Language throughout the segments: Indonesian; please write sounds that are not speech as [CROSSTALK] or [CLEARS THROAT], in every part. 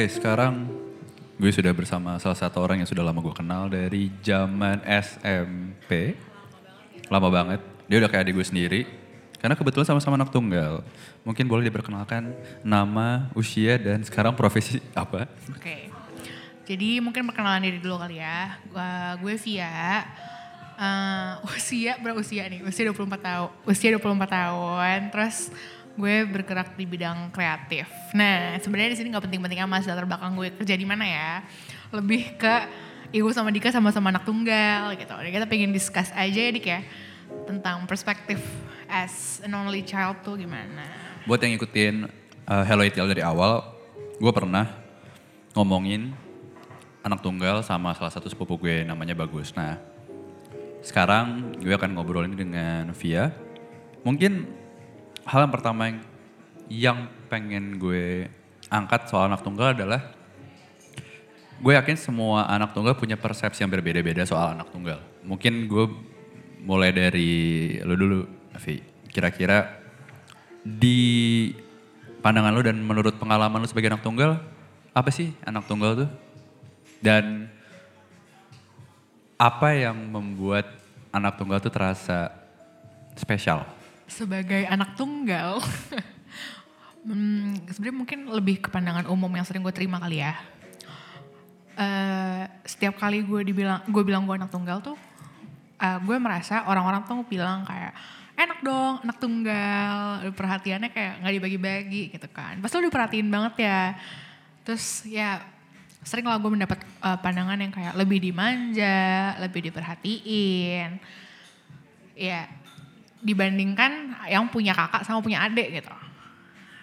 Oke, sekarang gue sudah bersama salah satu orang yang sudah lama gue kenal dari zaman SMP. Lama banget. Dia udah kayak adik gue sendiri. Karena kebetulan sama-sama anak tunggal. Mungkin boleh diperkenalkan nama, usia, dan sekarang profesi apa? Oke. Jadi mungkin perkenalan diri dulu kali ya. Gua, gue Via. Eh, [LAUGHS] usia berapa usia nih? Usia 24 tahun. Usia 24 tahun. Terus gue bergerak di bidang kreatif. Nah, sebenarnya di sini nggak penting-penting amat latar belakang gue kerja di mana ya. Lebih ke Ibu sama Dika sama-sama anak tunggal gitu. Dan kita pengen discuss aja ya Dik ya tentang perspektif as an only child tuh gimana. Buat yang ngikutin uh, Hello ETL dari awal, gue pernah ngomongin anak tunggal sama salah satu sepupu gue namanya Bagus. Nah, sekarang gue akan ngobrolin dengan Via. Mungkin hal yang pertama yang, yang pengen gue angkat soal anak tunggal adalah gue yakin semua anak tunggal punya persepsi yang berbeda-beda soal anak tunggal. Mungkin gue mulai dari lo dulu, Vi. Kira-kira di pandangan lo dan menurut pengalaman lo sebagai anak tunggal, apa sih anak tunggal tuh? Dan apa yang membuat anak tunggal tuh terasa spesial? Sebagai anak tunggal, [LAUGHS] hmm, sebenarnya mungkin lebih ke pandangan umum yang sering gue terima kali ya. Eh, setiap kali gue dibilang, gue bilang gue anak tunggal tuh, eh, gue merasa orang-orang tuh bilang kayak enak dong anak tunggal, perhatiannya kayak nggak dibagi-bagi gitu kan. Pasti lo diperhatiin banget ya. Terus ya sering lah gue mendapat eh, pandangan yang kayak lebih dimanja, lebih diperhatiin. Ya dibandingkan yang punya kakak sama punya adik gitu.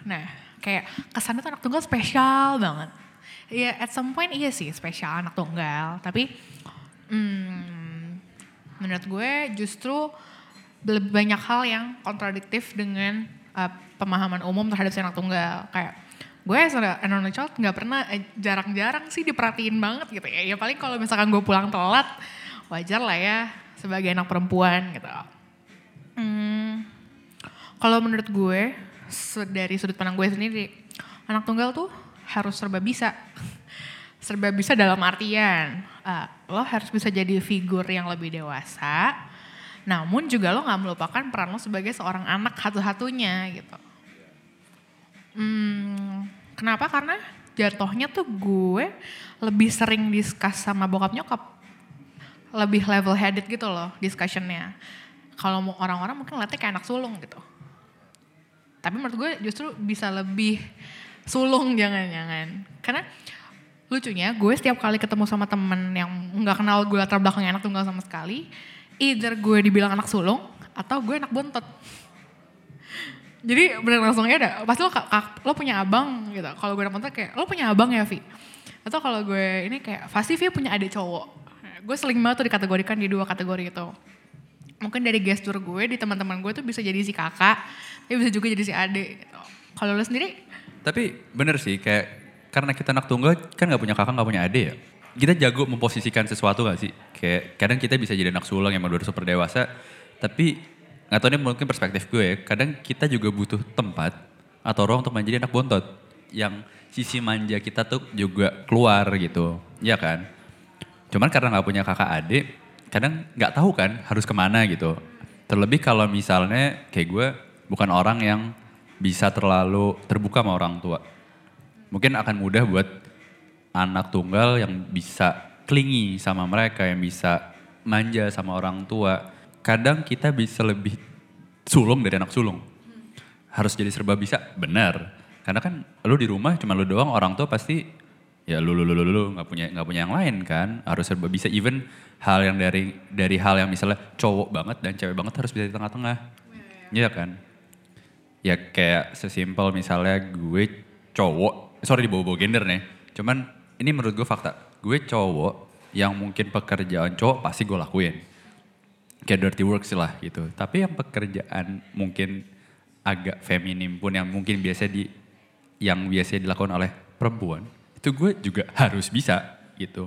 Nah, kayak kesannya tuh anak tunggal spesial banget. Ya, at some point iya sih spesial anak tunggal, tapi hmm, menurut gue justru lebih banyak hal yang kontradiktif dengan uh, pemahaman umum terhadap si anak tunggal. Kayak gue as an only child nggak pernah, eh, jarang-jarang sih diperhatiin banget gitu ya. Ya paling kalau misalkan gue pulang telat, wajar lah ya sebagai anak perempuan gitu. Hmm, kalau menurut gue dari sudut pandang gue sendiri, anak tunggal tuh harus serba bisa. [LAUGHS] serba bisa dalam artian uh, lo harus bisa jadi figur yang lebih dewasa, namun juga lo nggak melupakan peran lo sebagai seorang anak satu-satunya gitu. Hmm, kenapa? Karena jatuhnya tuh gue lebih sering discuss sama bokap nyokap lebih level headed gitu loh discussionnya. Kalau mau orang-orang mungkin ngeliatnya kayak anak sulung gitu. Tapi menurut gue justru bisa lebih sulung jangan-jangan. Karena lucunya gue setiap kali ketemu sama temen yang nggak kenal gue latar belakangnya anak tunggal sama sekali. Either gue dibilang anak sulung atau gue anak bontot. Jadi bener langsung ya ada, pasti lo, lo punya abang gitu. Kalau gue anak bontot kayak, lo punya abang ya Vi? Atau kalau gue ini kayak, pasti Vi punya adik cowok. Gue sering banget tuh dikategorikan di dua kategori itu mungkin dari gestur gue di teman-teman gue tuh bisa jadi si kakak, tapi bisa juga jadi si adik. Kalau lo sendiri? Tapi bener sih, kayak karena kita anak tunggal kan nggak punya kakak, nggak punya adik ya. Kita jago memposisikan sesuatu gak sih? Kayak kadang kita bisa jadi anak sulung yang udah super dewasa, tapi nggak tahu ini mungkin perspektif gue ya. Kadang kita juga butuh tempat atau ruang untuk menjadi anak bontot. Yang sisi manja kita tuh juga keluar gitu, ya kan? Cuman karena nggak punya kakak adik, kadang nggak tahu kan harus ke mana gitu. Terlebih kalau misalnya kayak gue bukan orang yang bisa terlalu terbuka sama orang tua. Mungkin akan mudah buat anak tunggal yang bisa klingi sama mereka, yang bisa manja sama orang tua. Kadang kita bisa lebih sulung dari anak sulung. Harus jadi serba bisa, benar. Karena kan lu di rumah cuma lu doang, orang tua pasti ya lu lu lu lu lu nggak punya nggak punya yang lain kan. Harus serba bisa even hal yang dari dari hal yang misalnya cowok banget dan cewek banget harus bisa di tengah-tengah. Iya kan? Ya kayak sesimpel misalnya gue cowok sorry dibawa-bawa gender nih. Cuman ini menurut gue fakta. Gue cowok yang mungkin pekerjaan cowok pasti gue lakuin. Kayak dirty work sih lah gitu. Tapi yang pekerjaan mungkin agak feminim pun yang mungkin biasa di yang biasa dilakukan oleh perempuan itu gue juga harus bisa gitu.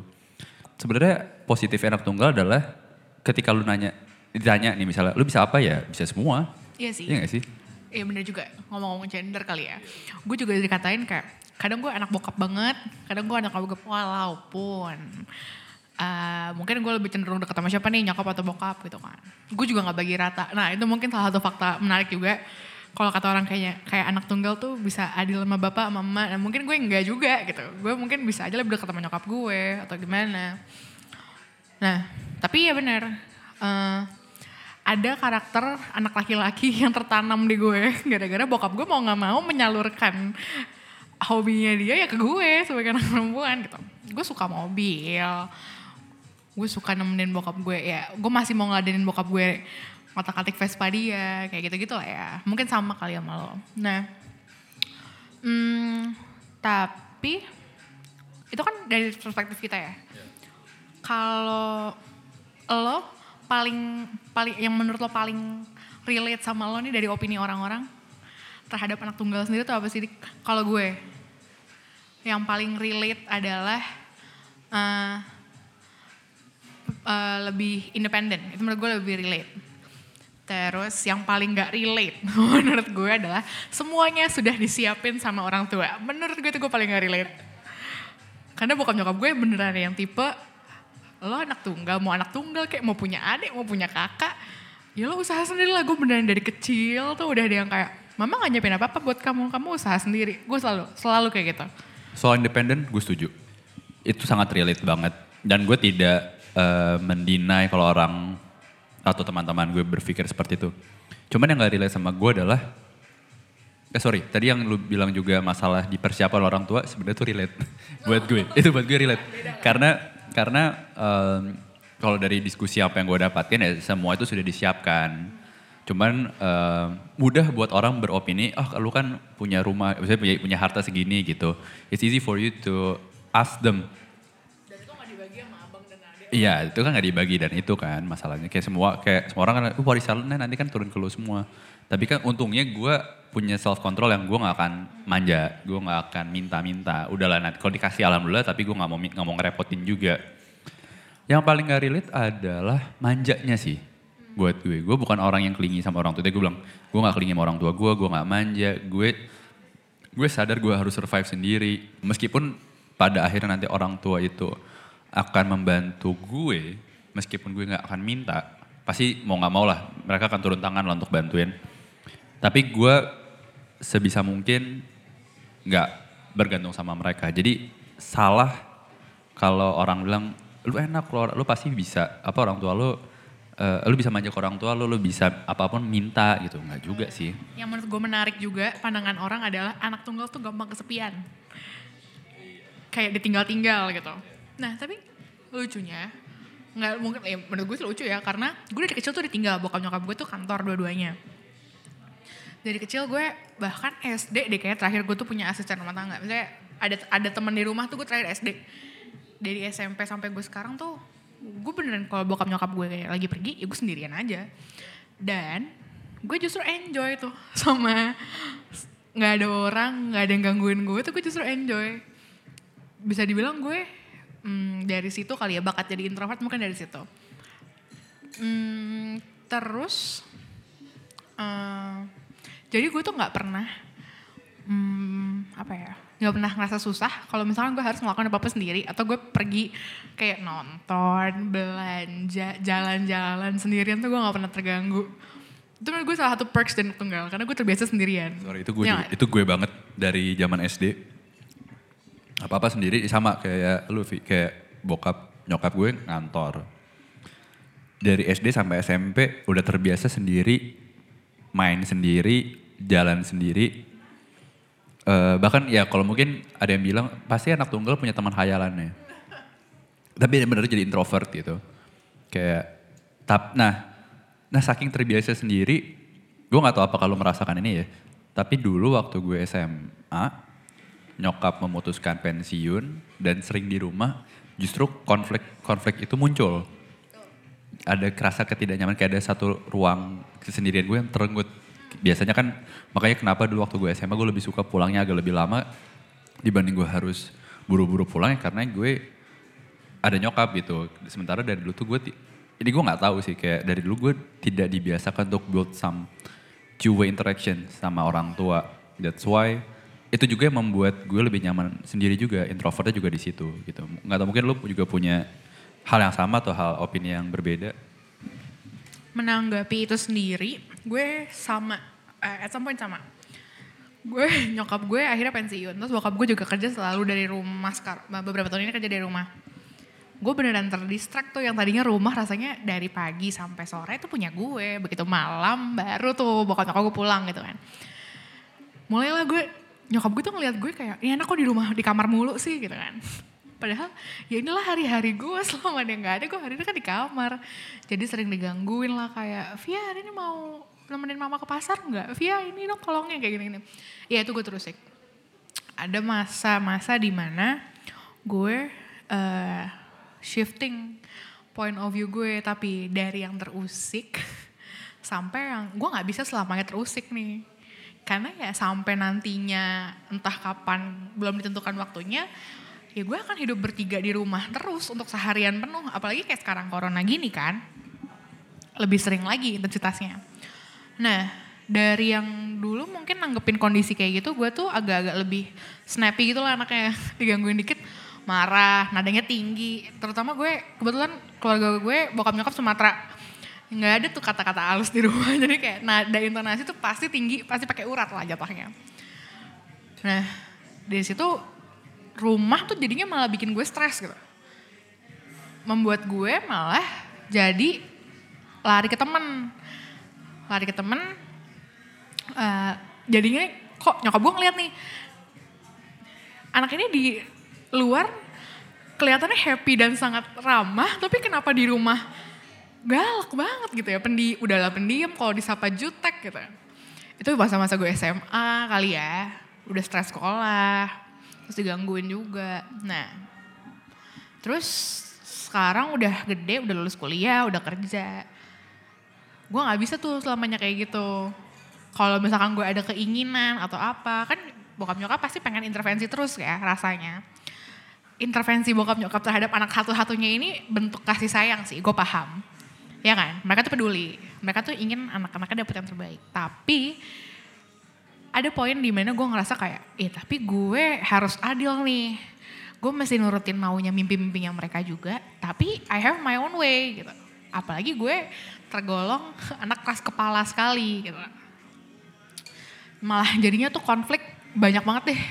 Sebenarnya positif anak tunggal adalah ketika lu nanya ditanya nih misalnya lu bisa apa ya bisa semua Iya sih. Iya gak sih? Iya bener juga ngomong-ngomong gender kali ya. Gue juga dikatain kayak kadang gue anak bokap banget, kadang gue anak bokap walaupun uh, mungkin gue lebih cenderung deket sama siapa nih nyokap atau bokap gitu kan. Gue juga nggak bagi rata. Nah itu mungkin salah satu fakta menarik juga. Kalau kata orang kayaknya kayak anak tunggal tuh bisa adil sama bapak sama emak. Nah mungkin gue enggak juga gitu. Gue mungkin bisa aja lebih deket sama nyokap gue atau gimana. Nah tapi ya bener. Uh, ada karakter anak laki-laki [LAUGHS] yang tertanam di gue gara-gara bokap gue mau nggak mau menyalurkan hobinya dia ya ke gue sebagai anak perempuan gitu gue suka mobil gue suka nemenin bokap gue ya gue masih mau ngeladenin bokap gue ngotak-atik Vespa dia kayak gitu-gitu lah ya mungkin sama kali sama lo nah hmm, tapi itu kan dari perspektif kita ya kalau lo paling paling yang menurut lo paling relate sama lo nih dari opini orang-orang terhadap anak tunggal sendiri tuh apa sih? Kalau gue yang paling relate adalah uh, uh, lebih independen. Itu menurut gue lebih relate. Terus yang paling gak relate [LAUGHS] menurut gue adalah semuanya sudah disiapin sama orang tua. Menurut gue itu gue paling gak relate. Karena bokap nyokap gue beneran yang tipe lo anak tunggal mau anak tunggal kayak mau punya adik mau punya kakak. Ya lo usaha sendiri lah gue beneran dari kecil tuh udah ada yang kayak mama gak nyiapin apa apa buat kamu kamu usaha sendiri. Gue selalu selalu kayak gitu. Soal independen gue setuju. Itu sangat relate banget. Dan gue tidak uh, mendinai kalau orang atau teman-teman gue berpikir seperti itu cuman yang gak relate sama gue adalah Eh sorry, tadi yang lu bilang juga masalah dipersiapkan orang tua sebenarnya itu relate [LAUGHS] buat gue. Itu buat gue relate. Karena karena um, kalau dari diskusi apa yang gue dapatin ya semua itu sudah disiapkan. Cuman um, mudah buat orang beropini, oh lu kan punya rumah, misalnya punya, punya harta segini gitu. It's easy for you to ask them. Iya, itu kan gak dibagi dan itu kan masalahnya. Kayak semua kayak semua orang kan, uh, warisannya nanti kan turun ke lu semua. Tapi kan untungnya gue punya self control yang gue gak akan manja, gue gak akan minta-minta. Udahlah nanti kalau dikasih alhamdulillah tapi gue gak mau gak mau ngerepotin juga. Yang paling gak relate adalah manjanya sih buat gue. Gue bukan orang yang kelingi sama orang tua. Gue bilang, gue gak kelingi sama orang tua gue, gue gak manja. Gue gue sadar gue harus survive sendiri. Meskipun pada akhirnya nanti orang tua itu akan membantu gue, meskipun gue gak akan minta, pasti mau gak mau lah mereka akan turun tangan lah untuk bantuin tapi gue sebisa mungkin nggak bergantung sama mereka. Jadi salah kalau orang bilang lu enak lu, lu pasti bisa apa orang tua lu uh, lu bisa manja ke orang tua lu lu bisa apa pun minta gitu nggak juga sih. Yang menurut gue menarik juga pandangan orang adalah anak tunggal tuh gampang kesepian. Kayak ditinggal-tinggal gitu. Nah tapi lucunya nggak mungkin ya menurut gue sih lucu ya karena gue dari kecil tuh ditinggal bokap nyokap gue tuh kantor dua-duanya dari kecil gue bahkan SD deh kayak terakhir gue tuh punya asisten rumah tangga. Misalnya ada ada teman di rumah tuh gue terakhir SD. Dari SMP sampai gue sekarang tuh gue beneran kalau bokap nyokap gue kayak lagi pergi ya gue sendirian aja. Dan gue justru enjoy tuh [LAUGHS] sama nggak ada orang nggak ada yang gangguin gue tuh gue justru enjoy. Bisa dibilang gue hmm, dari situ kali ya bakat jadi introvert mungkin dari situ. Hmm, terus uh, jadi gue tuh nggak pernah hmm, apa ya nggak pernah ngerasa susah kalau misalnya gue harus melakukan apa apa sendiri atau gue pergi kayak nonton belanja jalan-jalan sendirian tuh gue nggak pernah terganggu. Itu menurut gue salah satu perks dan tunggal karena gue terbiasa sendirian. Sorry, itu gue ya, itu gue banget dari zaman SD apa apa sendiri sama kayak lu kayak bokap nyokap gue ngantor dari SD sampai SMP udah terbiasa sendiri main sendiri jalan sendiri. Uh, bahkan ya kalau mungkin ada yang bilang pasti anak tunggal punya teman hayalannya. Tapi benar jadi introvert gitu. Kayak tap nah nah saking terbiasa sendiri gue nggak tahu apa kalau merasakan ini ya. Tapi dulu waktu gue SMA nyokap memutuskan pensiun dan sering di rumah justru konflik konflik itu muncul. Ada kerasa ketidaknyaman kayak ada satu ruang kesendirian gue yang terenggut biasanya kan makanya kenapa dulu waktu gue SMA gue lebih suka pulangnya agak lebih lama dibanding gue harus buru-buru pulang ya karena gue ada nyokap gitu. Sementara dari dulu tuh gue ini gue nggak tahu sih kayak dari dulu gue tidak dibiasakan untuk build some two-way interaction sama orang tua. That's why itu juga yang membuat gue lebih nyaman sendiri juga, introvertnya juga di situ gitu. Nggak tahu mungkin lu juga punya hal yang sama atau hal opini yang berbeda. menanggapi itu sendiri, gue sama, eh, at some point sama. Gue [LAUGHS] nyokap gue akhirnya pensiun, terus bokap gue juga kerja selalu dari rumah sekarang, beberapa tahun ini kerja dari rumah. Gue beneran terdistract tuh yang tadinya rumah rasanya dari pagi sampai sore itu punya gue, begitu malam baru tuh bokap nyokap gue pulang gitu kan. Mulailah gue, nyokap gue tuh ngeliat gue kayak, ini anak kok di rumah, di kamar mulu sih gitu kan. [LAUGHS] Padahal ya inilah hari-hari gue [LAUGHS] selama dia nggak ada gue hari ini kan di kamar. Jadi sering digangguin lah kayak Via hari ini mau nemenin mama ke pasar nggak? Via ini dong kolongnya kayak gini-gini. Ya itu gue terus sih. Ada masa-masa di mana gue eh, shifting point of view gue tapi dari yang terusik [LAUGHS] sampai yang gue nggak bisa selamanya terusik nih karena ya sampai nantinya entah kapan belum ditentukan waktunya ya gue akan hidup bertiga di rumah terus untuk seharian penuh. Apalagi kayak sekarang corona gini kan lebih sering lagi intensitasnya. Nah dari yang dulu mungkin nanggepin kondisi kayak gitu gue tuh agak-agak lebih snappy gitu lah anaknya [LAUGHS] digangguin dikit marah nadanya tinggi. Terutama gue kebetulan keluarga gue bokap nyokap Sumatera nggak ada tuh kata-kata halus di rumah [LAUGHS] jadi kayak nada intonasi tuh pasti tinggi pasti pakai urat lah jatuhnya nah dari situ rumah tuh jadinya malah bikin gue stres gitu. Membuat gue malah jadi lari ke temen. Lari ke temen, uh, jadinya kok nyokap gue ngeliat nih, anak ini di luar kelihatannya happy dan sangat ramah, tapi kenapa di rumah galak banget gitu ya, pendi, udahlah pendiam kalau disapa jutek gitu. Itu masa-masa gue SMA kali ya, udah stres sekolah, terus digangguin juga. Nah, terus sekarang udah gede, udah lulus kuliah, udah kerja. Gue nggak bisa tuh selamanya kayak gitu. Kalau misalkan gue ada keinginan atau apa, kan bokap nyokap pasti pengen intervensi terus ya rasanya. Intervensi bokap nyokap terhadap anak satu-satunya ini bentuk kasih sayang sih, gue paham. Ya kan, mereka tuh peduli. Mereka tuh ingin anak-anaknya dapet yang terbaik. Tapi ada poin di mana gue ngerasa kayak, eh tapi gue harus adil nih. Gue mesti nurutin maunya mimpi-mimpinya mereka juga, tapi I have my own way gitu. Apalagi gue tergolong [LAUGHS] anak keras kepala sekali gitu. Malah jadinya tuh konflik banyak banget deh.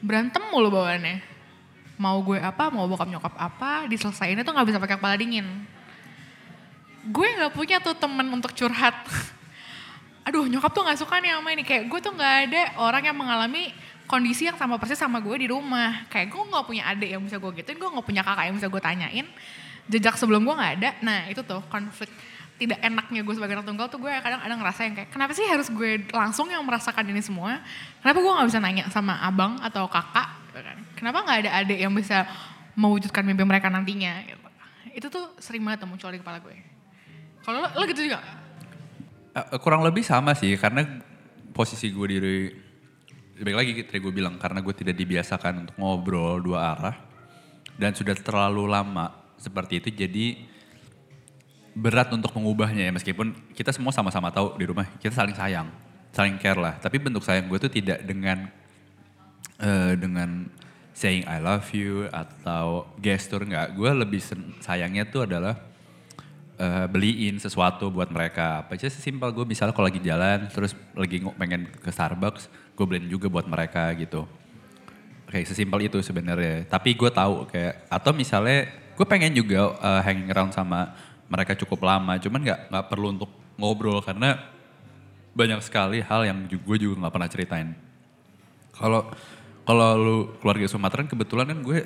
Berantem mulu bawaannya. Mau gue apa, mau bokap nyokap apa, diselesainnya tuh gak bisa pakai kepala dingin. Gue gak punya tuh temen untuk curhat. [LAUGHS] Aduh nyokap tuh gak suka nih sama ini. Kayak gue tuh gak ada orang yang mengalami kondisi yang sama persis sama gue di rumah. Kayak gue gak punya adik yang bisa gue gituin gue gak punya kakak yang bisa gue tanyain. Jejak sebelum gue gak ada. Nah itu tuh konflik tidak enaknya gue sebagai anak tunggal tuh gue kadang-kadang ngerasa yang kayak kenapa sih harus gue langsung yang merasakan ini semua? Kenapa gue gak bisa nanya sama abang atau kakak? Kenapa gak ada adik yang bisa mewujudkan mimpi mereka nantinya? Itu tuh sering banget muncul di kepala gue kalau lo, lo gitu juga? Uh, kurang lebih sama sih karena posisi gue diri baik lagi tadi gue bilang karena gue tidak dibiasakan untuk ngobrol dua arah dan sudah terlalu lama seperti itu jadi berat untuk mengubahnya ya. Meskipun kita semua sama-sama tahu di rumah kita saling sayang saling care lah. Tapi bentuk sayang gue tuh tidak dengan uh, dengan saying I love you atau gestur nggak. Gue lebih sayangnya tuh adalah uh, beliin sesuatu buat mereka. Apa aja sesimpel gue misalnya kalau lagi jalan terus lagi pengen ke Starbucks, gue beliin juga buat mereka gitu. Kayak sesimpel itu sebenarnya. Tapi gue tahu kayak atau misalnya gue pengen juga uh, hanging around sama mereka cukup lama, cuman nggak nggak perlu untuk ngobrol karena banyak sekali hal yang gue juga nggak pernah ceritain. Kalau kalau lu keluarga Sumatera kebetulan kan gue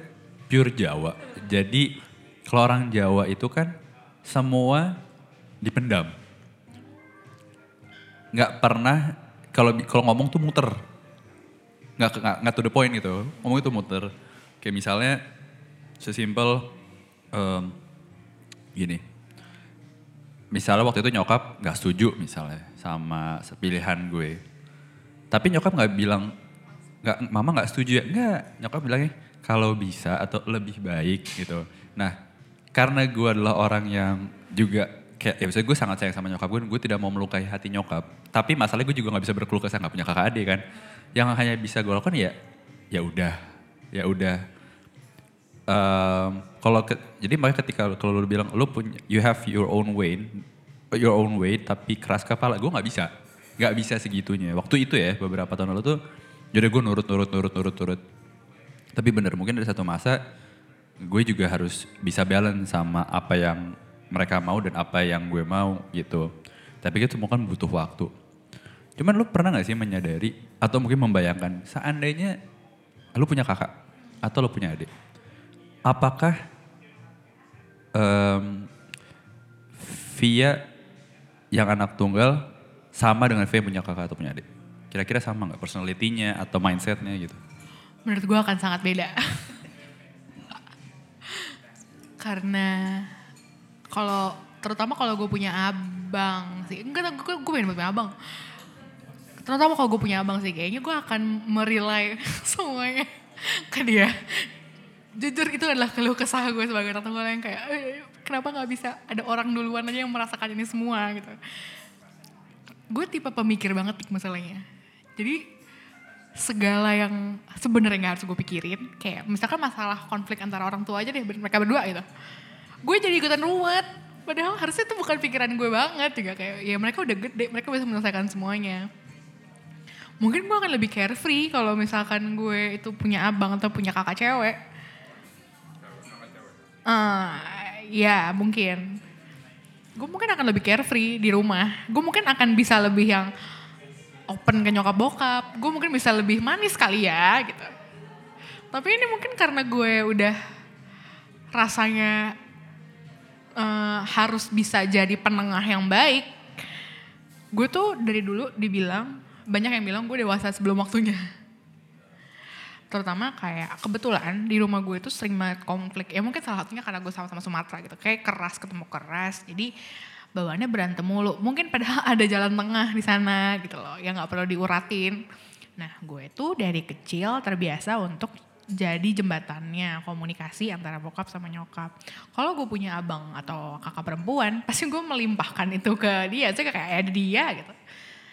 pure Jawa. Jadi kalau orang Jawa itu kan semua dipendam. Nggak pernah kalau kalau ngomong tuh muter. Nggak, nggak, nggak to the point gitu. Ngomong itu muter. Kayak misalnya sesimpel um, gini. Misalnya waktu itu nyokap nggak setuju misalnya sama pilihan gue. Tapi nyokap nggak bilang, nggak, mama nggak setuju ya? Nggak, nyokap bilangnya kalau bisa atau lebih baik gitu. Nah karena gue adalah orang yang juga kayak ya misalnya gue sangat sayang sama nyokap gue, gue tidak mau melukai hati nyokap. Tapi masalahnya gue juga nggak bisa berkeluh kesah nggak punya kakak adik kan. Yang hanya bisa gue lakukan ya, ya udah, ya udah. Em, kalau jadi makanya ketika kalau lu bilang lu punya, you have your own way, your own way, tapi keras kepala, gue nggak bisa, nggak bisa segitunya. Waktu itu ya beberapa tahun lalu tuh, jadi gue nurut, nurut, nurut, nurut, nurut. Tapi bener mungkin ada satu masa gue juga harus bisa balance sama apa yang mereka mau dan apa yang gue mau gitu. Tapi itu semua kan butuh waktu. Cuman lu pernah gak sih menyadari atau mungkin membayangkan seandainya lu punya kakak atau lu punya adik. Apakah em, Via yang anak tunggal sama dengan Via punya kakak atau punya adik? Kira-kira sama nggak personalitinya atau mindsetnya gitu? menurut gue akan sangat beda. [LAUGHS] Karena kalau terutama kalau gue punya abang sih, enggak gue gue pengen punya abang. Terutama kalau gue punya abang sih, kayaknya gue akan merilai [LAUGHS] semuanya ke dia. Jujur itu adalah keluh kesah gue sebagai orang tua yang kayak, "Eh, kenapa nggak bisa ada orang duluan aja yang merasakan ini semua gitu. Gue tipe pemikir banget masalahnya. Jadi segala yang sebenarnya nggak harus gue pikirin. Kayak misalkan masalah konflik antara orang tua aja deh mereka berdua gitu. Gue jadi ikutan ruwet. Padahal harusnya itu bukan pikiran gue banget juga. Kayak ya mereka udah gede mereka bisa menyelesaikan semuanya. Mungkin gue akan lebih carefree kalau misalkan gue itu punya abang atau punya kakak cewek. Eh, ya mungkin. Gue mungkin akan lebih carefree di rumah. Gue mungkin akan bisa lebih yang open ke nyokap bokap. Gue mungkin bisa lebih manis kali ya gitu. Tapi ini mungkin karena gue udah rasanya eh, harus bisa jadi penengah yang baik gue tuh dari dulu dibilang banyak yang bilang gue dewasa sebelum waktunya. Terutama kayak kebetulan di rumah gue itu sering banget konflik. Ya mungkin salah satunya karena gue sama-sama Sumatera gitu. Kayak keras ketemu keras. Jadi bawaannya berantem mulu. Mungkin padahal [LAUGHS] ada jalan tengah di sana gitu loh yang nggak perlu diuratin. Nah gue tuh dari kecil terbiasa untuk jadi jembatannya komunikasi antara bokap sama nyokap. Kalau gue punya abang atau kakak perempuan [LAUGHS] pasti gue melimpahkan itu ke dia. Saya kayak ada dia gitu.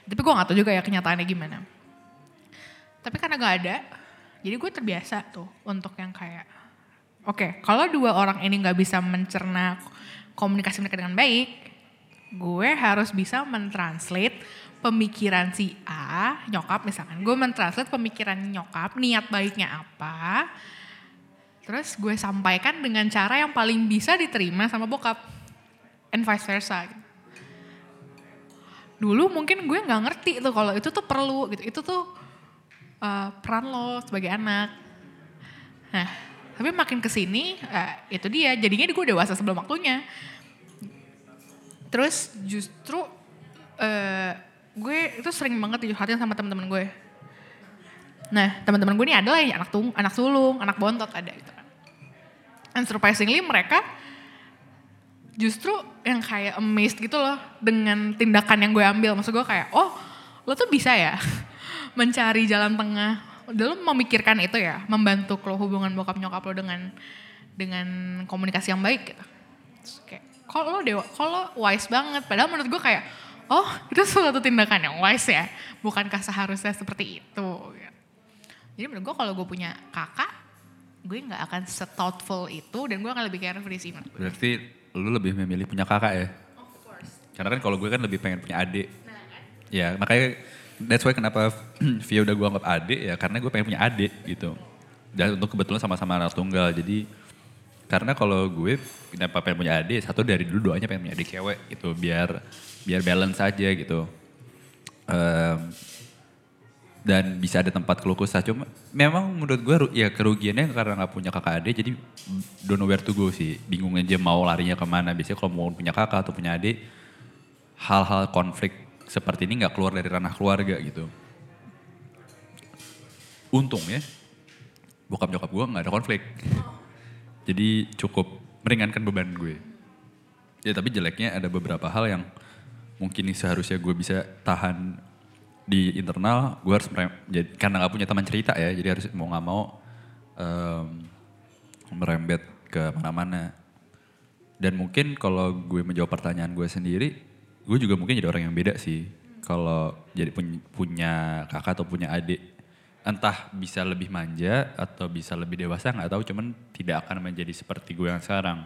Tapi gue gak tahu juga ya kenyataannya gimana. Tapi karena gak ada jadi gue terbiasa tuh untuk yang kayak oke kalau dua orang ini nggak bisa mencerna komunikasi mereka dengan baik gue harus bisa mentranslate pemikiran si A nyokap misalkan. Gue mentranslate pemikiran nyokap niat baiknya apa. Terus gue sampaikan dengan cara yang paling bisa diterima sama bokap. And vice versa. Dulu mungkin gue nggak ngerti tuh kalau itu tuh perlu gitu. Itu tuh uh, peran lo sebagai anak. Nah tapi makin ke sini uh, itu dia. Jadinya gue dewasa sebelum waktunya terus justru uh, gue itu sering banget dicurhatin sama teman-teman gue nah teman-teman gue ini adalah yang anak tung anak sulung anak bontot ada gitu kan and surprisingly mereka justru yang kayak amazed gitu loh dengan tindakan yang gue ambil. Maksud gue kayak, oh lo tuh bisa ya [LAUGHS] mencari jalan tengah. Lo memikirkan itu ya, membantu lo hubungan bokap nyokap lo dengan dengan komunikasi yang baik gitu. Terus kayak, kok lo dewa, kok lo wise banget. Padahal menurut gue kayak, oh itu suatu tindakan yang wise ya. Bukankah seharusnya seperti itu. Jadi menurut gue kalau gue punya kakak, gue nggak akan se-thoughtful itu dan gue akan lebih carefree sih. Berarti lu lebih memilih punya kakak ya? Karena kan kalau gue kan lebih pengen punya adik. Ya makanya that's why kenapa [CLEARS THROAT] Via udah gue anggap adik ya karena gue pengen punya adik gitu. Dan untuk kebetulan sama-sama anak tunggal jadi karena kalau gue kenapa pengen punya adik satu dari dulu doanya pengen punya adik cewek gitu biar biar balance aja gitu. Em, dan bisa ada tempat keluh kesah. Cuma memang menurut gue ya kerugiannya karena nggak punya kakak adik jadi don't know where to go sih. Bingung aja mau larinya ke mana. Biasanya kalau mau punya kakak atau punya adik hal-hal konflik seperti ini nggak keluar dari ranah keluarga gitu. Untung ya bokap nyokap gue nggak ada konflik. Jadi cukup meringankan beban gue. Ya tapi jeleknya ada beberapa hal yang mungkin seharusnya gue bisa tahan di internal gue harus jadi karena nggak punya teman cerita ya jadi harus mau nggak mau em, merembet ke mana-mana Dan mungkin kalau gue menjawab pertanyaan gue sendiri, gue juga mungkin jadi orang yang beda sih. Kalau jadi pun- punya kakak atau punya adik, entah bisa lebih manja atau bisa lebih dewasa nggak tahu, cuman tidak akan menjadi seperti gue yang sekarang.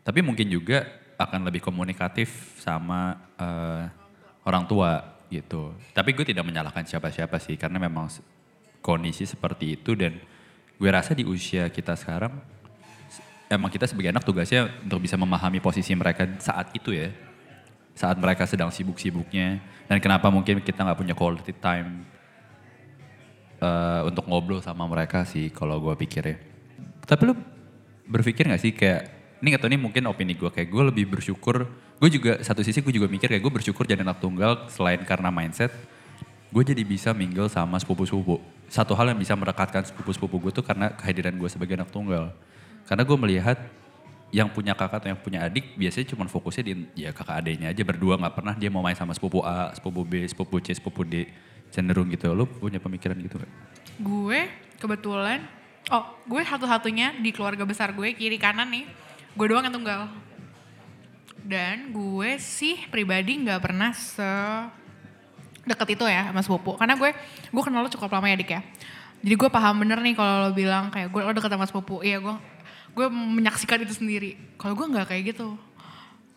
Tapi mungkin juga akan lebih komunikatif sama eh, orang tua gitu. Tapi gue tidak menyalahkan siapa-siapa sih, karena memang kondisi seperti itu dan gue rasa di usia kita sekarang emang kita sebagai anak tugasnya untuk bisa memahami posisi mereka saat itu ya. Saat mereka sedang sibuk-sibuknya. Dan kenapa mungkin kita nggak punya quality time eh, untuk ngobrol sama mereka sih kalau gue pikir ya. Tapi lu berpikir gak sih kayak, ini gak tau ini mungkin opini gue, kayak gue lebih bersyukur, gue juga satu sisi gue juga mikir kayak gue bersyukur jadi anak tunggal selain karena mindset, gue jadi bisa mingle sama sepupu-sepupu. Satu hal yang bisa merekatkan sepupu-sepupu gue tuh karena kehadiran gue sebagai anak tunggal. Karena gue melihat yang punya kakak atau yang punya adik biasanya cuma fokusnya di ya kakak adiknya aja berdua nggak pernah dia mau main sama sepupu A, sepupu B, sepupu C, sepupu D cenderung gitu. Lu punya pemikiran gitu gak? Gue kebetulan, oh gue satu-satunya di keluarga besar gue kiri kanan nih, gue doang yang tunggal. Dan gue sih pribadi nggak pernah se deket itu ya sama sepupu. Karena gue, gue kenal lo cukup lama ya dik ya. Jadi gue paham bener nih kalau lo bilang kayak gue lo deket sama sepupu. Iya gue, gue menyaksikan itu sendiri. Kalau gue nggak kayak gitu.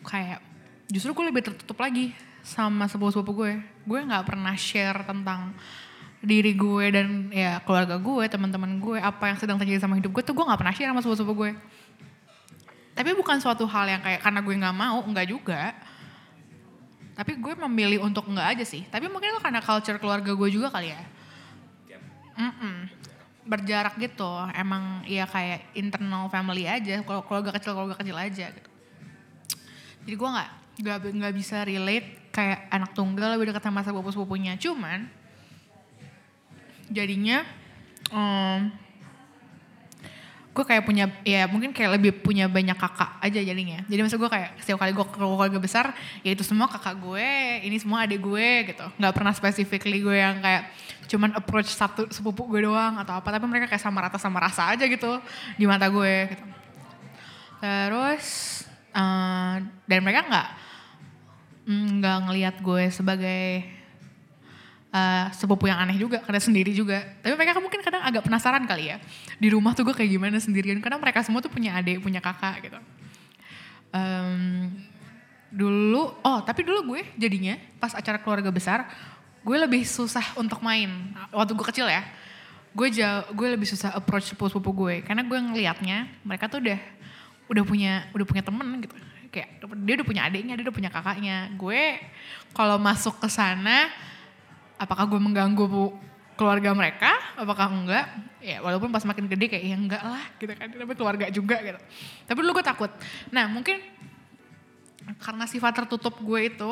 Kayak justru gue lebih tertutup lagi sama sepupu-sepupu gue. Gue nggak pernah share tentang diri gue dan ya keluarga gue, teman-teman gue, apa yang sedang terjadi sama hidup gue tuh gue nggak pernah share sama sepupu-sepupu gue. Tapi bukan suatu hal yang kayak karena gue nggak mau, nggak juga. Tapi gue memilih untuk nggak aja sih. Tapi mungkin itu karena culture keluarga gue juga kali ya. Mm-mm. Berjarak gitu. Emang ya kayak internal family aja. Keluarga kecil keluarga kecil aja gitu. Jadi gue nggak nggak bisa relate kayak anak tunggal lebih dekat sama sepupu sepupunya. Cuman jadinya em, gue kayak punya ya mungkin kayak lebih punya banyak kakak aja jadinya. Jadi maksud gue kayak setiap kali gue ke keluarga besar ya itu semua kakak gue ini semua adik gue gitu. Nggak pernah specifically gue yang kayak cuman approach satu sepupu gue doang atau apa tapi mereka kayak sama rata sama rasa aja gitu di mata gue gitu. Terus eh, dan mereka nggak mm, nggak ngelihat gue sebagai eh, sepupu yang aneh juga karena sendiri juga. Tapi mereka mungkin kadang agak penasaran kali ya di rumah tuh gue kayak gimana sendirian karena mereka semua tuh punya adik punya kakak gitu. Em, dulu oh tapi dulu gue jadinya pas acara keluarga besar gue lebih susah untuk main. Waktu gue kecil ya gue jauh gue lebih susah approach sepupu-sepupu gue. Karena gue ngelihatnya mereka tuh udah udah punya udah punya temen gitu kayak dia udah punya adiknya dia udah punya kakaknya. Gue kalau masuk ke sana apakah gue mengganggu bu keluarga mereka? Apakah enggak? Ya walaupun pas makin gede kayak ya enggak lah gitu kan. Tapi keluarga juga gitu. Tapi dulu gue takut. Nah mungkin karena sifat tertutup gue itu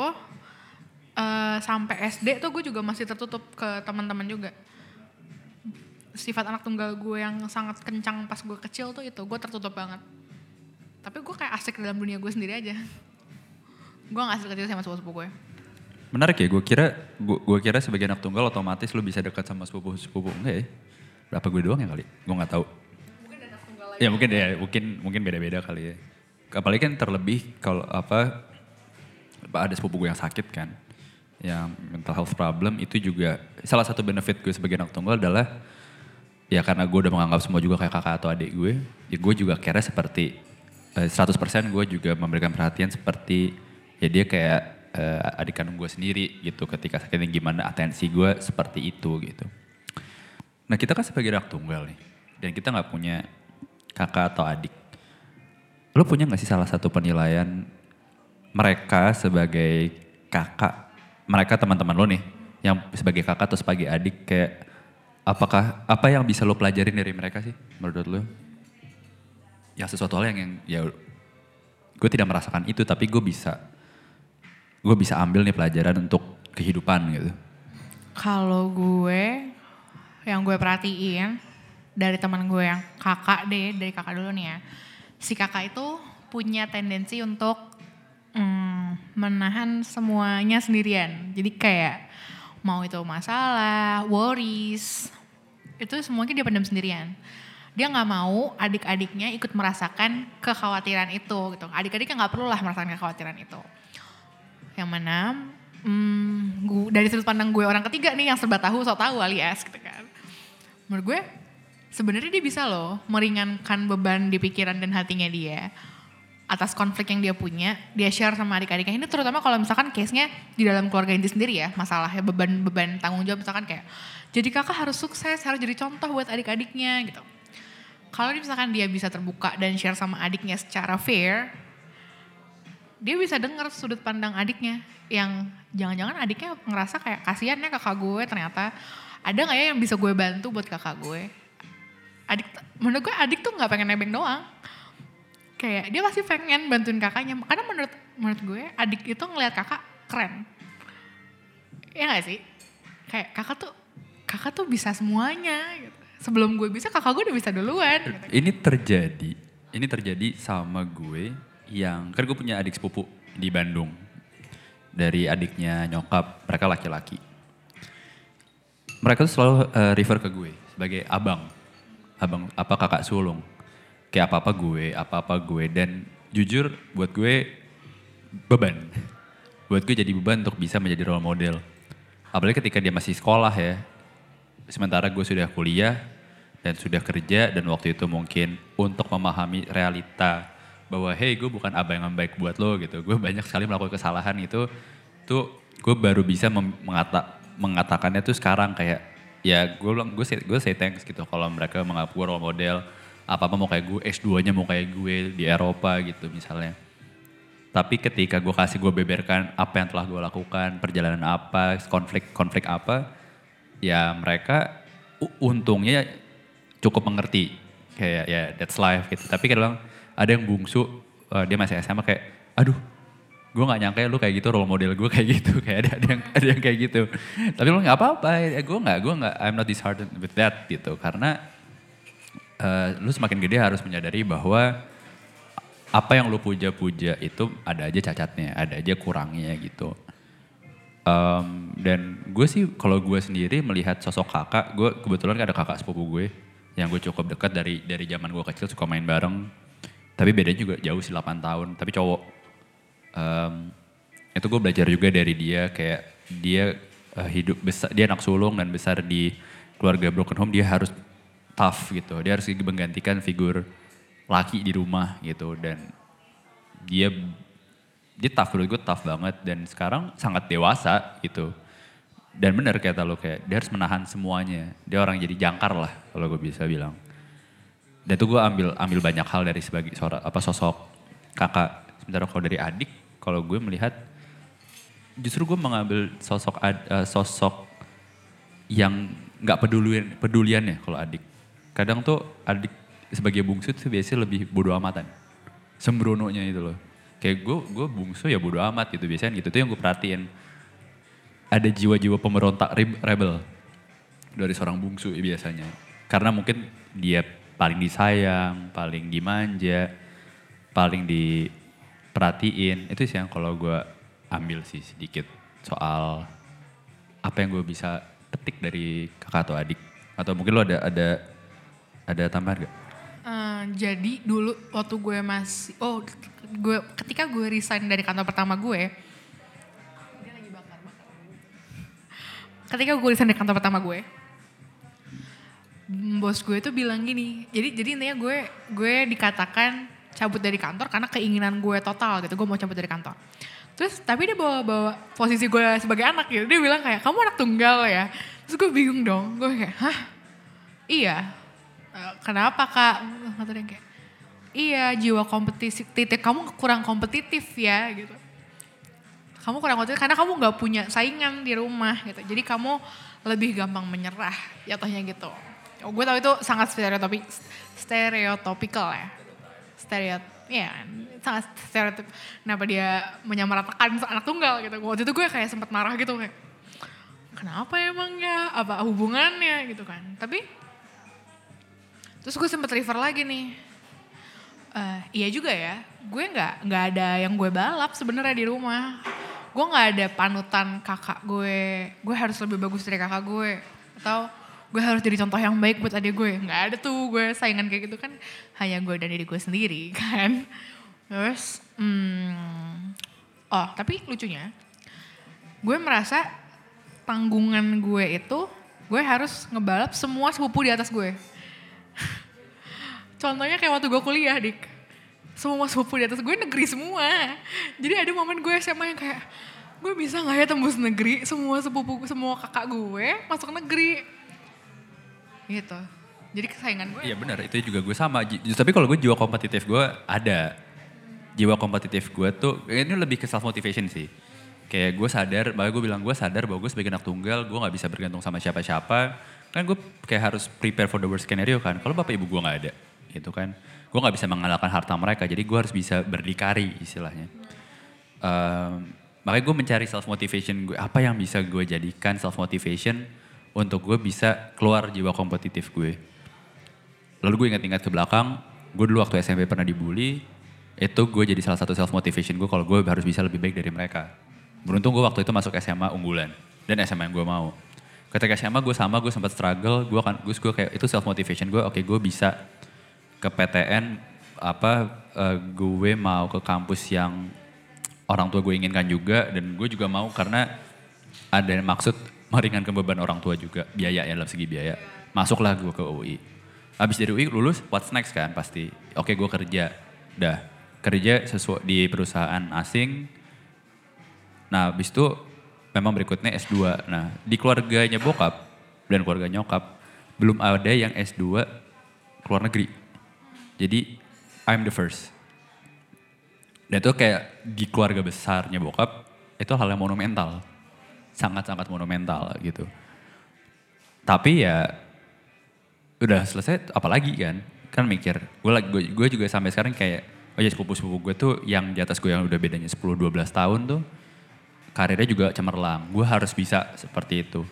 eh, sampai SD tuh gue juga masih tertutup ke teman-teman juga. Sifat anak tunggal gue yang sangat kencang pas gue kecil tuh itu gue tertutup banget tapi gue kayak asik dalam dunia gue sendiri aja gue gak asik kecil sama sepupu-sepupu gue Menarik ya, gue kira gue, gue kira sebagai anak tunggal otomatis lu bisa dekat sama sepupu-sepupu. Enggak ya? Berapa gue doang ya kali? Gue nggak tahu. Ya mungkin ya, mungkin mungkin beda-beda kali ya. Apalagi kan terlebih kalau apa ada sepupu gue yang sakit kan. Yang mental health problem itu juga salah satu benefit gue sebagai anak tunggal adalah ya karena gue udah menganggap semua juga kayak kakak atau adik gue, ya gue juga kira seperti 100% gue juga memberikan perhatian seperti ya dia kayak eh, adik kandung gue sendiri gitu ketika sakitnya gimana atensi gue seperti itu gitu. Nah kita kan sebagai anak tunggal nih dan kita nggak punya kakak atau adik. Lo punya nggak sih salah satu penilaian mereka sebagai kakak, mereka teman-teman lo nih yang sebagai kakak atau sebagai adik kayak apakah apa yang bisa lo pelajarin dari mereka sih menurut lo? Ya sesuatu hal yang, yang ya gue tidak merasakan itu tapi gue bisa gue bisa ambil nih pelajaran untuk kehidupan gitu. Kalau gue, yang gue perhatiin dari teman gue yang kakak deh, dari kakak dulu nih ya. Si kakak itu punya tendensi untuk mm, menahan semuanya sendirian. Jadi kayak mau itu masalah, worries, itu semuanya dia pendam sendirian. Dia nggak mau adik-adiknya ikut merasakan kekhawatiran itu gitu. Adik-adiknya nggak perlu lah merasakan kekhawatiran itu. Yang mana hmm, gua, dari sudut pandang gue orang ketiga nih yang serba tahu so tahu alias gitu kan. Menurut gue sebenarnya dia bisa loh meringankan beban di pikiran dan hatinya dia atas konflik yang dia punya dia share sama adik-adiknya. Ini terutama kalau misalkan case-nya di dalam keluarga inti sendiri ya masalahnya beban-beban tanggung jawab misalkan kayak jadi kakak harus sukses harus jadi contoh buat adik-adiknya gitu kalau misalkan dia bisa terbuka dan share sama adiknya secara fair dia bisa denger sudut pandang adiknya yang jangan-jangan adiknya ngerasa kayak kasihan ya kakak gue ternyata ada nggak ya yang bisa gue bantu buat kakak gue? Adik menurut gue adik tuh nggak pengen nebeng doang. Kayak dia pasti pengen bantuin kakaknya karena menurut menurut gue adik itu ngelihat kakak keren. Ya gak sih? Kayak kakak tuh kakak tuh bisa semuanya gitu. Sebelum gue bisa kakak gue udah bisa duluan gitu. Ini terjadi, ini terjadi sama gue yang kan gue punya adik sepupu di Bandung. Dari adiknya nyokap, mereka laki-laki. Mereka tuh selalu eh, refer ke gue sebagai abang. Abang apa kakak sulung. Kayak apa-apa gue, apa-apa gue dan jujur buat gue beban. Buat gue jadi beban untuk bisa menjadi role model. Apalagi ketika dia masih sekolah ya. Sementara gue sudah kuliah dan sudah kerja dan waktu itu mungkin untuk memahami realita bahwa hey gue bukan abang yang baik buat lo gitu. Gue banyak sekali melakukan kesalahan itu tuh gue baru bisa mengata, mengatakannya tuh sekarang kayak ya gue bilang gue say, say thanks gitu kalau mereka gue role model apa apa mau kayak gue S2-nya mau kayak gue di Eropa gitu misalnya. Tapi ketika gue kasih gue beberkan apa yang telah gue lakukan, perjalanan apa, konflik-konflik apa, ya mereka untungnya cukup mengerti. Kayak ya that's life gitu. Tapi kadang ada yang bungsu, eh, dia masih SMA kayak, aduh gue gak nyangka ya lu kayak gitu role model gue kayak gitu [LAUGHS] kayak ada ada yang ada yang kayak gitu tapi lu nggak apa-apa ya gue nggak gue nggak I'm not disheartened with that gitu karena eh, lu semakin gede harus menyadari bahwa apa yang lu puja-puja itu ada aja cacatnya, ada aja kurangnya gitu. Em, dan gue sih kalau gue sendiri melihat sosok kakak, gue kebetulan kan ada kakak sepupu gue yang gue cukup dekat dari dari zaman gue kecil suka main bareng. Tapi bedanya juga jauh sih 8 tahun, tapi cowok. Em, itu gue belajar juga dari dia kayak dia eh, hidup besar, dia anak sulung dan besar di keluarga broken home, dia harus tough gitu. Dia harus menggantikan figur laki di rumah gitu dan dia dia tough menurut gue tough banget. Dan sekarang sangat dewasa gitu. Dan benar kata lo kayak dia harus menahan semuanya. Dia orang jadi jangkar lah kalau gue bisa bilang. Dan itu gue ambil ambil banyak hal dari sebagai seorang apa sosok kakak. Sementara kalau dari adik kalau gue melihat justru gue mengambil sosok ad- eh, sosok yang nggak pedulian pedulian ya kalau adik. Kadang tuh adik sebagai bungsu tuh biasanya lebih bodo amatan. Sembrononya itu loh kayak gue gue bungsu ya bodo amat gitu biasanya gitu. Tuh yang gue perhatiin. Ada jiwa-jiwa pemberontak rebel dari seorang bungsu ya biasanya. Karena mungkin dia paling disayang paling dimanja paling diperhatiin. Itu sih yang kalau gue ambil sih sedikit soal apa yang gue bisa petik dari kakak atau adik. Atau mungkin lo ada ada ada tambahan gak? Eh, jadi dulu waktu gue masih oh gue ketika gue resign dari kantor pertama gue ketika gue resign dari kantor pertama gue bos gue tuh bilang gini jadi jadi intinya gue gue dikatakan cabut dari kantor karena keinginan gue total gitu gue mau cabut dari kantor. Terus tapi dia bawa bawa posisi gue sebagai anak gitu dia bilang kayak kamu anak tunggal ya? Terus gue bingung dong gue kayak hah? Iya. Eh, kenapa kak? Dia kayak iya jiwa kompetisi titik. Kamu kurang kompetitif ya gitu. Kamu kurang kompetitif karena kamu nggak punya saingan di rumah gitu. Jadi kamu lebih gampang menyerah jatuhnya gitu. Oh, gue tahu itu sangat stereotopik stereotopikal ya. Stereot ya sangat stereotip. Kenapa dia menyamaratakan anak tunggal gitu. Waktu itu gue kayak sempat marah gitu kayak kenapa emang ya apa hubungannya? Gitu kan. Tapi Terus gue sempet refer lagi nih. Eh, iya juga ya, gue nggak nggak ada yang gue balap sebenarnya di rumah. Gue nggak ada panutan kakak gue. Gue harus lebih bagus dari kakak gue. Atau gue harus jadi contoh yang baik buat adik gue nggak ada tuh gue saingan kayak gitu kan hanya gue dan diri gue sendiri [LAUGHS] kan terus hmm, oh tapi lucunya gue merasa tanggungan gue itu gue harus ngebalap semua sepupu di atas gue contohnya kayak waktu gue kuliah dik semua sepupu di atas gue negeri semua jadi ada momen gue SMA yang kayak gue bisa nggak ya tembus negeri semua sepupu semua kakak gue masuk negeri gitu jadi kesayangan gue Iya benar, itu juga gue sama. Tapi kalau gue jiwa kompetitif gue ada. Jiwa kompetitif gue tuh, ini lebih ke self motivation sih. Kayak gue sadar, bahkan gue bilang gue sadar bahwa gue sebagai anak tunggal, gue gak bisa bergantung sama siapa-siapa. Kan gue kayak harus prepare for the worst scenario kan. Kalau bapak ibu gue gak ada, gitu kan. Gue gak bisa mengalahkan harta mereka, jadi gue harus bisa berdikari istilahnya. Um, makanya gue mencari self motivation gue, apa yang bisa gue jadikan self motivation untuk gue bisa keluar jiwa kompetitif gue. Lalu gue ingat-ingat ke belakang, gue dulu waktu SMP pernah dibully, itu gue jadi salah satu self motivation gue kalau gue harus bisa lebih baik dari mereka. Beruntung gue waktu itu masuk SMA unggulan dan SMA yang gue mau. Ketika SMA gue sama, gue sempat struggle, gue kan gue gue kayak itu self motivation gue, oke gue bisa ke PTN apa eh, gue mau ke kampus yang orang tua gue inginkan juga dan gue juga mau karena ada maksud meringankan beban orang tua juga biaya ya dalam segi biaya. Masuklah gue ke UI habis dari UI lulus what's next kan pasti. Oke gue kerja. Dah kerja sesuai di perusahaan asing. Nah habis itu memang berikutnya S2 nah di keluarganya bokap dan keluarga nyokap belum ada yang S2 keluar negeri jadi I'm the first dan itu kayak di keluarga besarnya bokap itu hal yang monumental. Sangat-sangat monumental gitu. Tapi ya udah selesai apalagi kan. Kan mikir, gue gue, juga sampai sekarang kayak oh ya sepupu-sepupu gue tuh yang di atas gue yang udah bedanya 10-12 tahun tuh karirnya juga cemerlang. Gue harus bisa seperti itu.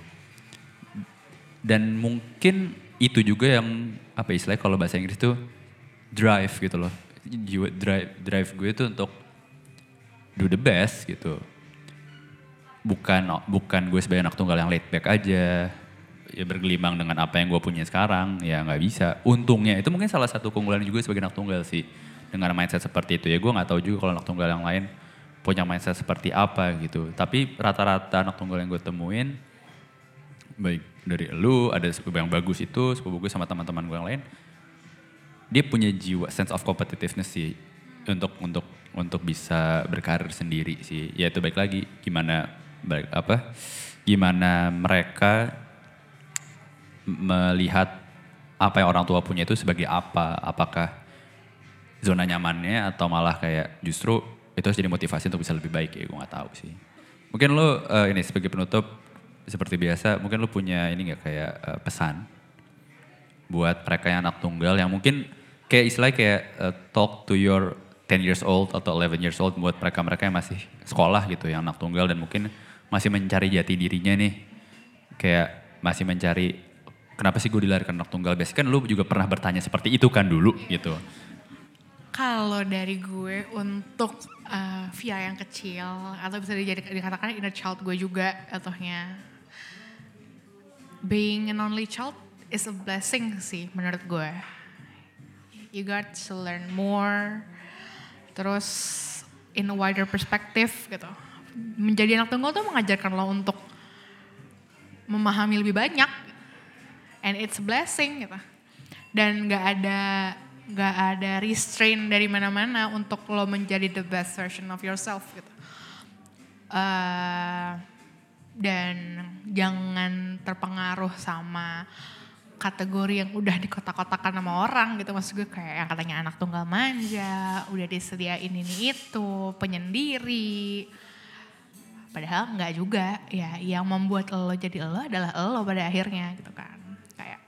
Dan mungkin itu juga yang apa istilahnya kalau bahasa Inggris tuh drive gitu loh. Jiwa drive drive gue itu untuk do the best gitu. Bukan bukan gue sebagai anak tunggal yang laid back aja ya bergelimang dengan apa yang gue punya sekarang ya nggak bisa. Untungnya itu mungkin salah satu keunggulan juga sebagai anak tunggal sih dengan mindset seperti itu ya gue nggak tahu juga kalau anak tunggal yang lain punya mindset seperti apa gitu. Tapi rata-rata anak tunggal yang gue temuin baik dari lu ada sepupu yang bagus itu sepupu gue sama teman-teman gue yang lain dia punya jiwa sense of competitiveness sih. Untuk untuk untuk bisa berkarir sendiri sih. Ya itu baik lagi gimana baik apa gimana mereka melihat apa yang orang tua punya itu sebagai apa? Apakah zona nyamannya atau malah kayak justru itu harus jadi motivasi untuk bisa lebih baik ya gue nggak tahu sih. Mungkin lo eh, ini sebagai penutup seperti biasa mungkin lo punya ini nggak kayak eh, pesan buat mereka yang anak tunggal yang mungkin kayak istilahnya kayak eh, talk to your 10 years old atau 11 years old buat mereka-mereka yang masih sekolah gitu yang anak tunggal dan mungkin masih mencari jati dirinya nih. Kayak masih mencari kenapa sih gue dilahirkan anak tunggal? Biasanya kan lu juga pernah bertanya seperti itu kan dulu gitu. Kalau dari gue untuk uh, Via yang kecil atau bisa dikatakan inner child gue juga ataunya being an only child is a blessing sih menurut gue. You got to learn more, terus in a wider perspective gitu. Menjadi anak tunggal tuh mengajarkan lo untuk memahami lebih banyak, and it's a blessing gitu. Dan nggak ada nggak ada restraint dari mana-mana untuk lo menjadi the best version of yourself gitu. Eh, dan jangan terpengaruh sama kategori yang udah dikotak-kotakan sama orang gitu. Maksud gue kayak yang katanya anak tunggal manja udah disediain ini itu penyendiri. Padahal nggak juga ya yang membuat lo jadi lo adalah lo pada akhirnya gitu kan. Kayak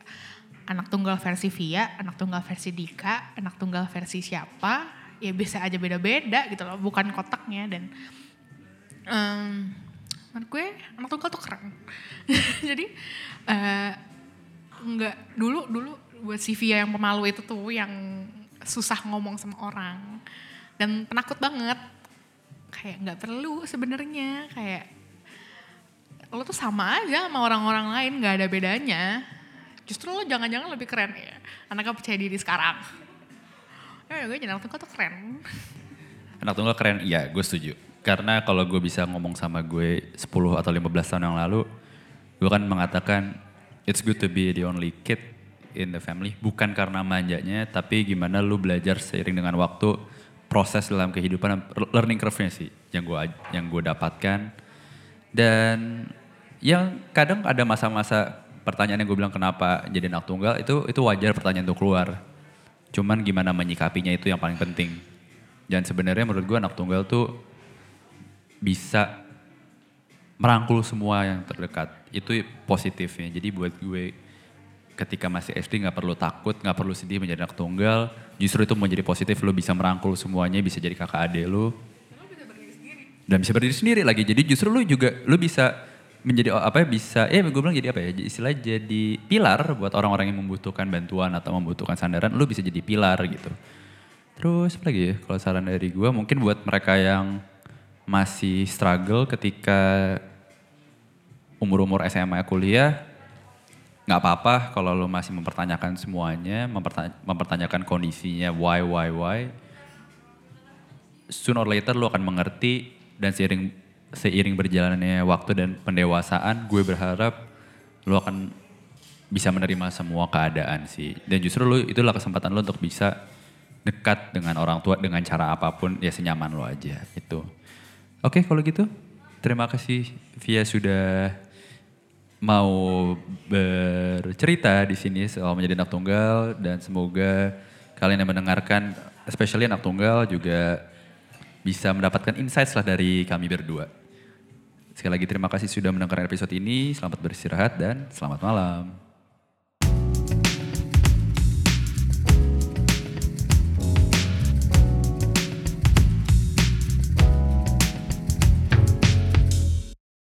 anak tunggal versi Via anak tunggal versi Dika anak tunggal versi siapa ya bisa aja beda-beda gitu loh bukan kotaknya. Dan em, menurut gue anak tunggal tuh keren. [LAUGHS] Jadi eh, nggak dulu dulu buat si Via yang pemalu itu tuh yang susah ngomong sama orang dan penakut banget kayak nggak perlu sebenarnya kayak lo tuh sama aja sama orang-orang lain nggak ada bedanya Justru lo jangan-jangan lebih keren ya. Anaknya percaya diri sekarang. Ya gue jadi anak tunggal tuh keren. Anak tunggal keren, iya gue setuju. Karena kalau gue bisa ngomong sama gue 10 atau 15 tahun yang lalu, gue kan mengatakan it's good to be the only kid in the family. Bukan karena manjanya, tapi gimana lu belajar seiring dengan waktu, proses dalam kehidupan, learning curve-nya sih yang gue yang gue dapatkan. Dan yang kadang ada masa-masa pertanyaan yang gue bilang kenapa jadi anak tunggal itu itu wajar pertanyaan untuk keluar. Cuman gimana menyikapinya itu yang paling penting. Dan sebenarnya menurut gue anak tunggal tuh bisa merangkul semua yang terdekat. Itu positifnya. Jadi buat gue ketika masih SD nggak perlu takut, nggak perlu sedih menjadi anak tunggal. Justru itu menjadi positif, lo bisa merangkul semuanya, bisa jadi kakak adik lo. Dan bisa berdiri sendiri lagi. Jadi justru lo juga, lo bisa menjadi apa ya bisa eh gue bilang jadi apa ya istilah jadi pilar buat orang-orang yang membutuhkan bantuan atau membutuhkan sandaran lu bisa jadi pilar gitu terus apa lagi ya kalau saran dari gue mungkin buat mereka yang masih struggle ketika umur-umur SMA kuliah nggak apa-apa kalau lo masih mempertanyakan semuanya mempertanya mempertanyakan kondisinya why why why sooner or later lo akan mengerti dan seiring seiring berjalannya waktu dan pendewasaan, gue berharap lo akan bisa menerima semua keadaan sih. Dan justru lo itulah kesempatan lo untuk bisa dekat dengan orang tua dengan cara apa pun ya senyaman lo aja itu. Oke kalau gitu terima kasih Via sudah mau bercerita di sini soal menjadi anak tunggal dan semoga kalian yang mendengarkan especially anak tunggal juga bisa mendapatkan insights lah dari kami berdua. Sekali lagi terima kasih sudah mendengarkan episode ini. Selamat beristirahat dan selamat malam.